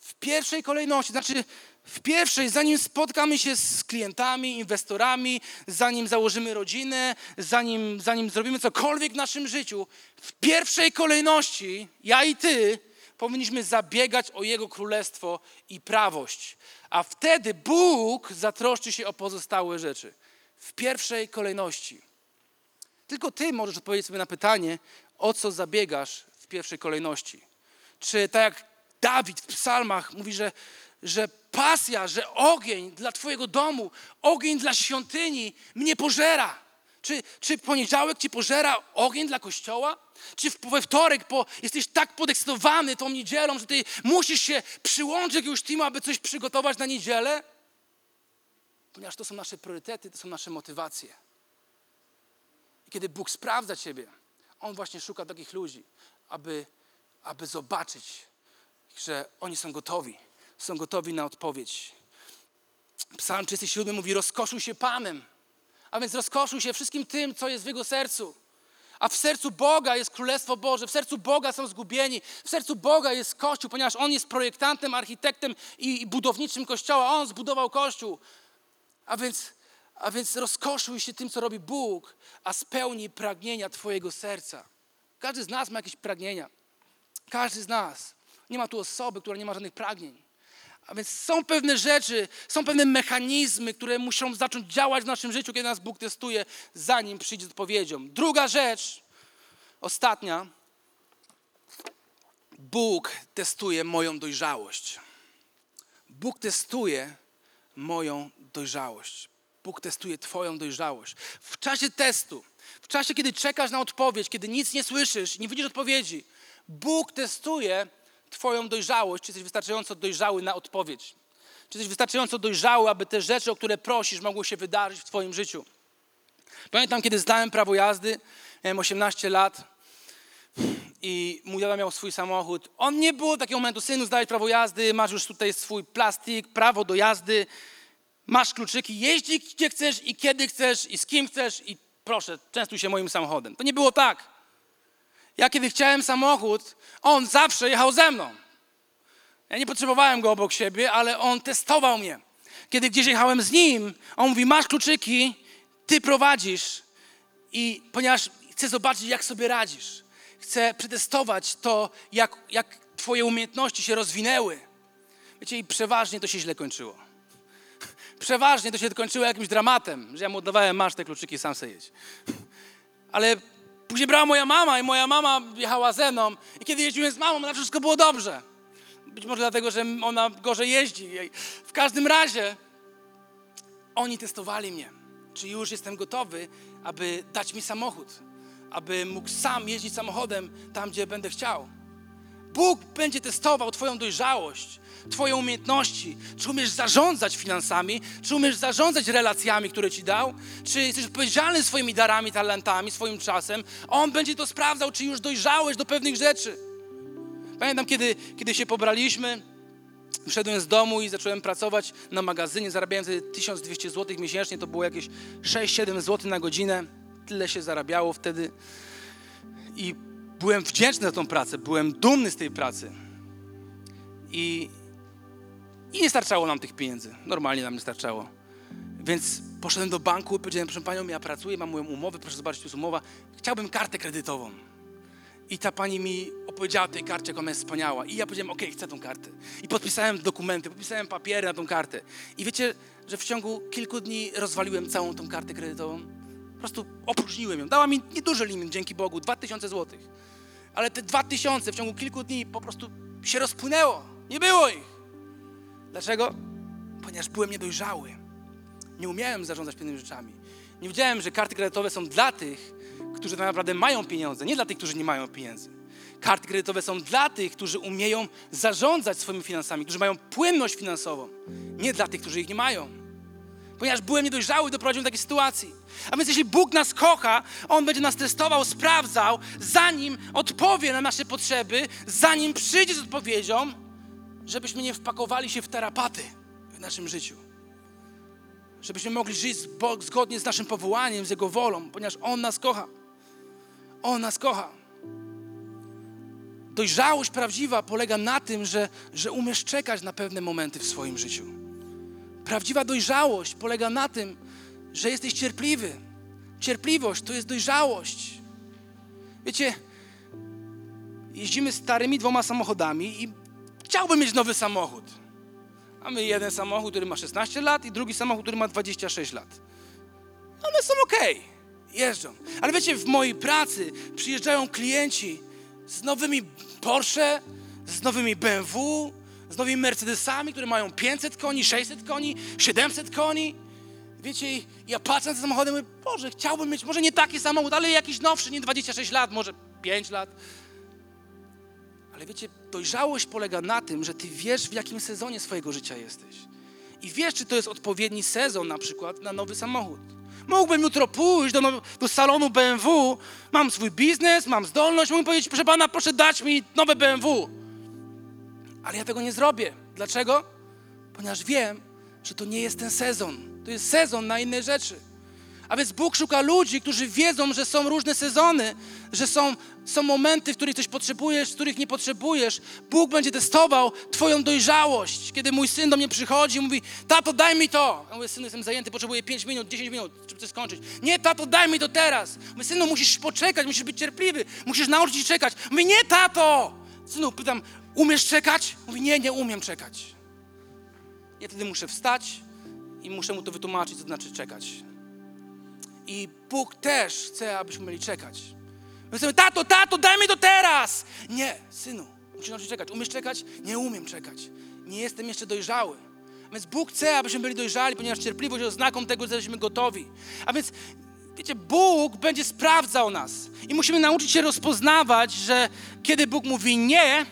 [SPEAKER 2] W pierwszej kolejności, znaczy w pierwszej, zanim spotkamy się z klientami, inwestorami, zanim założymy rodzinę, zanim, zanim zrobimy cokolwiek w naszym życiu, w pierwszej kolejności, ja i ty, powinniśmy zabiegać o Jego królestwo i prawość. A wtedy Bóg zatroszczy się o pozostałe rzeczy. W pierwszej kolejności. Tylko Ty możesz odpowiedzieć sobie na pytanie, o co zabiegasz w pierwszej kolejności. Czy tak jak Dawid w psalmach mówi, że, że pasja, że ogień dla Twojego domu, ogień dla świątyni mnie pożera. Czy, czy poniedziałek ci pożera ogień dla kościoła? Czy we wtorek po, jesteś tak podekscytowany tą niedzielą, że ty musisz się przyłączyć do jakiegoś aby coś przygotować na niedzielę? Ponieważ to są nasze priorytety, to są nasze motywacje. I kiedy Bóg sprawdza ciebie, On właśnie szuka takich ludzi, aby, aby zobaczyć, że oni są gotowi. Są gotowi na odpowiedź. Psalm 37 mówi, rozkoszuj się Panem. A więc rozkoszuj się wszystkim tym, co jest w Jego sercu. A w sercu Boga jest Królestwo Boże, w sercu Boga są zgubieni, w sercu Boga jest Kościół, ponieważ On jest projektantem, architektem i budowniczym Kościoła. On zbudował Kościół. A więc, a więc rozkoszuj się tym, co robi Bóg, a spełni pragnienia Twojego serca. Każdy z nas ma jakieś pragnienia. Każdy z nas. Nie ma tu osoby, która nie ma żadnych pragnień. A więc są pewne rzeczy, są pewne mechanizmy, które muszą zacząć działać w naszym życiu, kiedy nas Bóg testuje, zanim przyjdzie z odpowiedzią. Druga rzecz, ostatnia. Bóg testuje moją dojrzałość. Bóg testuje moją dojrzałość. Bóg testuje Twoją dojrzałość. W czasie testu, w czasie, kiedy czekasz na odpowiedź, kiedy nic nie słyszysz, nie widzisz odpowiedzi, Bóg testuje Twoją dojrzałość, czy jesteś wystarczająco dojrzały na odpowiedź. Czy jesteś wystarczająco dojrzały, aby te rzeczy, o które prosisz, mogły się wydarzyć w Twoim życiu. Pamiętam, kiedy zdałem prawo jazdy, miałem 18 lat i mój tata miał swój samochód. On nie było takiego momentu, synu, zdałeś prawo jazdy, masz już tutaj swój plastik, prawo do jazdy, masz kluczyki, jeździ gdzie chcesz i kiedy chcesz i z kim chcesz i proszę, częstuj się moim samochodem. To nie było tak. Ja kiedy chciałem samochód, on zawsze jechał ze mną. Ja nie potrzebowałem go obok siebie, ale on testował mnie. Kiedy gdzieś jechałem z nim, on mówi: Masz kluczyki, ty prowadzisz. I ponieważ chcę zobaczyć, jak sobie radzisz, chcę przetestować to, jak, jak Twoje umiejętności się rozwinęły. Wiecie, i przeważnie to się źle kończyło. [LAUGHS] Przeważnie to się kończyło jakimś dramatem, że ja mu oddawałem, masz te kluczyki, sam sobie jedź. Ale Później brała moja mama i moja mama jechała ze mną. I kiedy jeździłem z mamą, na wszystko było dobrze. Być może dlatego, że ona gorzej jeździ. W każdym razie oni testowali mnie, czy już jestem gotowy, aby dać mi samochód. aby mógł sam jeździć samochodem tam, gdzie będę chciał. Bóg będzie testował Twoją dojrzałość, Twoje umiejętności. Czy umiesz zarządzać finansami, czy umiesz zarządzać relacjami, które Ci dał, czy jesteś odpowiedzialny swoimi darami, talentami, swoim czasem. On będzie to sprawdzał, czy już dojrzałeś do pewnych rzeczy. Pamiętam, kiedy, kiedy się pobraliśmy, Wyszedłem z domu i zacząłem pracować na magazynie. Zarabiałem wtedy 1200 zł miesięcznie, to było jakieś 6-7 zł na godzinę. Tyle się zarabiało wtedy. I byłem wdzięczny za tą pracę, byłem dumny z tej pracy. I, i nie starczało nam tych pieniędzy. Normalnie nam nie starczało. Więc poszedłem do banku i powiedziałem, proszę panią, ja pracuję, mam moją umowę, proszę zobaczyć, tu jest umowa. Chciałbym kartę kredytową. I ta pani mi opowiedziała o tej karcie, jak ona jest wspaniała. I ja powiedziałem, okej, chcę tą kartę. I podpisałem dokumenty, podpisałem papiery na tą kartę. I wiecie, że w ciągu kilku dni rozwaliłem całą tą kartę kredytową? Po prostu opróżniłem ją. Dała mi nieduży limit, dzięki Bogu, 2000 zł. Ale te 2000 w ciągu kilku dni po prostu się rozpłynęło. Nie było ich. Dlaczego? Ponieważ byłem niedojrzały. Nie umiałem zarządzać pewnymi rzeczami. Nie wiedziałem, że karty kredytowe są dla tych, którzy tak naprawdę mają pieniądze, nie dla tych, którzy nie mają pieniędzy. Karty kredytowe są dla tych, którzy umieją zarządzać swoimi finansami, którzy mają płynność finansową, nie dla tych, którzy ich nie mają. Ponieważ byłem niedojrzały, doprowadziłem do takiej sytuacji. A więc jeśli Bóg nas kocha, On będzie nas testował, sprawdzał, zanim odpowie na nasze potrzeby, zanim przyjdzie z odpowiedzią, żebyśmy nie wpakowali się w tarapaty w naszym życiu. Żebyśmy mogli żyć zgodnie z naszym powołaniem, z Jego wolą, ponieważ On nas kocha. On nas kocha. Dojrzałość prawdziwa polega na tym, że, że umiesz czekać na pewne momenty w swoim życiu. Prawdziwa dojrzałość polega na tym, że jesteś cierpliwy. Cierpliwość to jest dojrzałość. Wiecie, jeździmy starymi dwoma samochodami i chciałbym mieć nowy samochód. Mamy jeden samochód, który ma 16 lat i drugi samochód, który ma 26 lat. One są ok, jeżdżą. Ale wiecie, w mojej pracy przyjeżdżają klienci z nowymi Porsche, z nowymi BMW, z nowymi Mercedesami, które mają 500 koni, 600 koni, 700 koni. Wiecie, ja patrzę na te samochody i mówię, Boże, chciałbym mieć może nie taki samochód, ale jakiś nowszy, nie 26 lat, może 5 lat. Ale wiecie, dojrzałość polega na tym, że ty wiesz, w jakim sezonie swojego życia jesteś. I wiesz, czy to jest odpowiedni sezon na przykład na nowy samochód. Mógłbym jutro pójść do, do salonu BMW, mam swój biznes, mam zdolność, mógłbym powiedzieć, proszę pana, proszę dać mi nowe BMW. Ale ja tego nie zrobię. Dlaczego? Ponieważ wiem, że to nie jest ten sezon. To jest sezon na inne rzeczy. A więc Bóg szuka ludzi, którzy wiedzą, że są różne sezony, że są, są momenty, w których coś potrzebujesz, w których nie potrzebujesz. Bóg będzie testował Twoją dojrzałość. Kiedy mój syn do mnie przychodzi i mówi, tato, daj mi to. Ja mówię, synu, jestem zajęty, potrzebuję 5 minut, 10 minut, żeby coś skończyć. Nie, tato, daj mi to teraz. Mówię, synu, musisz poczekać, musisz być cierpliwy, musisz nauczyć się czekać. Mówi, nie, tato. Synu, pytam, umiesz czekać? Mówi, nie, nie umiem czekać. Ja wtedy muszę wstać i muszę mu to wytłumaczyć, co to znaczy czekać. I Bóg też chce, abyśmy mieli czekać. My chcemy, tato, tato, daj mi to teraz! Nie, synu, musisz nauczyć czekać. Umiesz czekać? Nie umiem czekać. Nie jestem jeszcze dojrzały. Więc Bóg chce, abyśmy byli dojrzali, ponieważ cierpliwość jest oznaką tego, że jesteśmy gotowi. A więc, wiecie, Bóg będzie sprawdzał nas. I musimy nauczyć się rozpoznawać, że kiedy Bóg mówi nie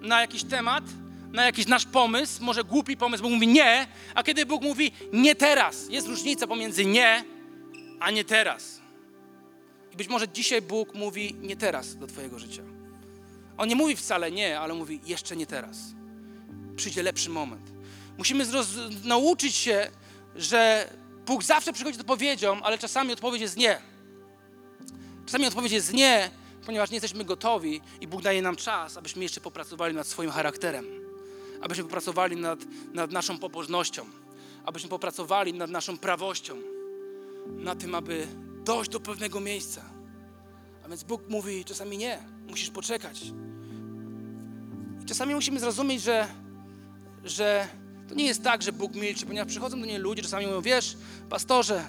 [SPEAKER 2] na jakiś temat, na jakiś nasz pomysł, może głupi pomysł, Bóg mówi nie, a kiedy Bóg mówi nie teraz. Jest różnica pomiędzy nie a nie teraz. I być może dzisiaj Bóg mówi nie teraz do Twojego życia. On nie mówi wcale nie, ale mówi jeszcze nie teraz. Przyjdzie lepszy moment. Musimy nauczyć się, że Bóg zawsze przychodzi z odpowiedzią, ale czasami odpowiedź jest nie. Czasami odpowiedź jest nie, ponieważ nie jesteśmy gotowi i Bóg daje nam czas, abyśmy jeszcze popracowali nad swoim charakterem, abyśmy popracowali nad, nad naszą pobożnością, abyśmy popracowali nad naszą prawością na tym, aby dojść do pewnego miejsca. A więc Bóg mówi czasami nie, musisz poczekać. I czasami musimy zrozumieć, że, że to nie jest tak, że Bóg milczy, ponieważ przychodzą do niej ludzie, czasami mówią, wiesz, pastorze,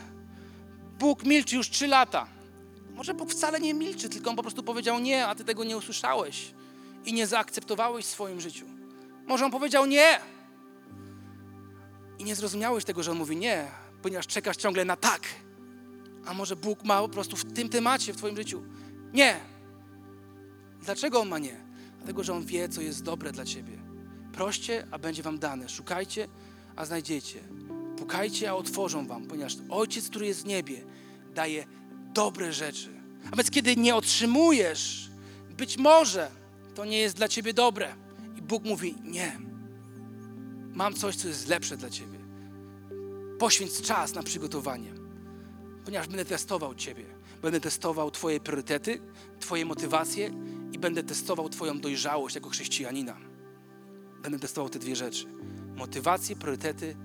[SPEAKER 2] Bóg milczy już trzy lata. Może Bóg wcale nie milczy, tylko On po prostu powiedział nie, a Ty tego nie usłyszałeś i nie zaakceptowałeś w swoim życiu. Może On powiedział nie i nie zrozumiałeś tego, że On mówi nie, ponieważ czekasz ciągle na tak. A może Bóg ma po prostu w tym temacie w Twoim życiu Nie. Dlaczego on ma nie? Dlatego, że on wie, co jest dobre dla ciebie. Proście, a będzie wam dane. Szukajcie, a znajdziecie. Pukajcie, a otworzą wam, ponieważ Ojciec, który jest w niebie, daje dobre rzeczy. A więc kiedy nie otrzymujesz, być może to nie jest dla ciebie dobre. I Bóg mówi: Nie. Mam coś, co jest lepsze dla ciebie. Poświęć czas na przygotowanie, ponieważ będę testował ciebie. Będę testował Twoje priorytety, Twoje motywacje i będę testował Twoją dojrzałość jako chrześcijanina. Będę testował te dwie rzeczy: motywację, priorytety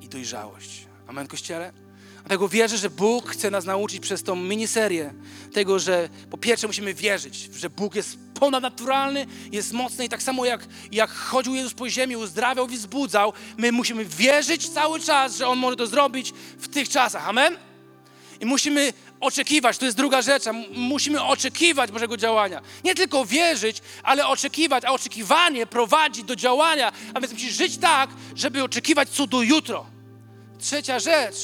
[SPEAKER 2] i dojrzałość. Amen, kościele? Dlatego wierzę, że Bóg chce nas nauczyć przez tą miniserię tego, że po pierwsze musimy wierzyć, że Bóg jest ponadnaturalny, jest mocny i tak samo jak, jak chodził Jezus po ziemi, uzdrawiał i wzbudzał, my musimy wierzyć cały czas, że On może to zrobić w tych czasach. Amen? I musimy oczekiwać, to jest druga rzecz, musimy oczekiwać Bożego działania. Nie tylko wierzyć, ale oczekiwać, a oczekiwanie prowadzi do działania, a więc musisz żyć tak, żeby oczekiwać cudu jutro. Trzecia rzecz,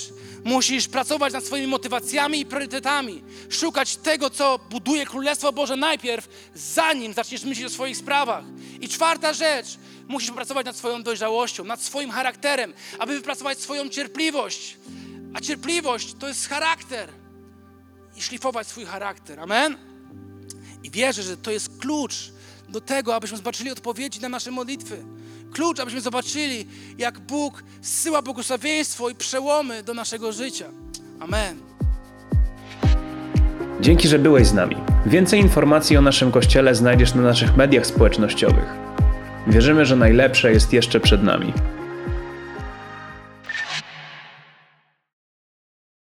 [SPEAKER 2] musisz pracować nad swoimi motywacjami i priorytetami. Szukać tego, co buduje Królestwo Boże najpierw, zanim zaczniesz myśleć o swoich sprawach. I czwarta rzecz, musisz pracować nad swoją dojrzałością, nad swoim charakterem, aby wypracować swoją cierpliwość. A cierpliwość to jest charakter. I szlifować swój charakter. Amen? I wierzę, że to jest klucz do tego, abyśmy zobaczyli odpowiedzi na nasze modlitwy. Klucz, abyśmy zobaczyli, jak Bóg zsyła błogosławieństwo i przełomy do naszego życia. Amen.
[SPEAKER 1] Dzięki, że byłeś z nami. Więcej informacji o naszym kościele znajdziesz na naszych mediach społecznościowych. Wierzymy, że najlepsze jest jeszcze przed nami.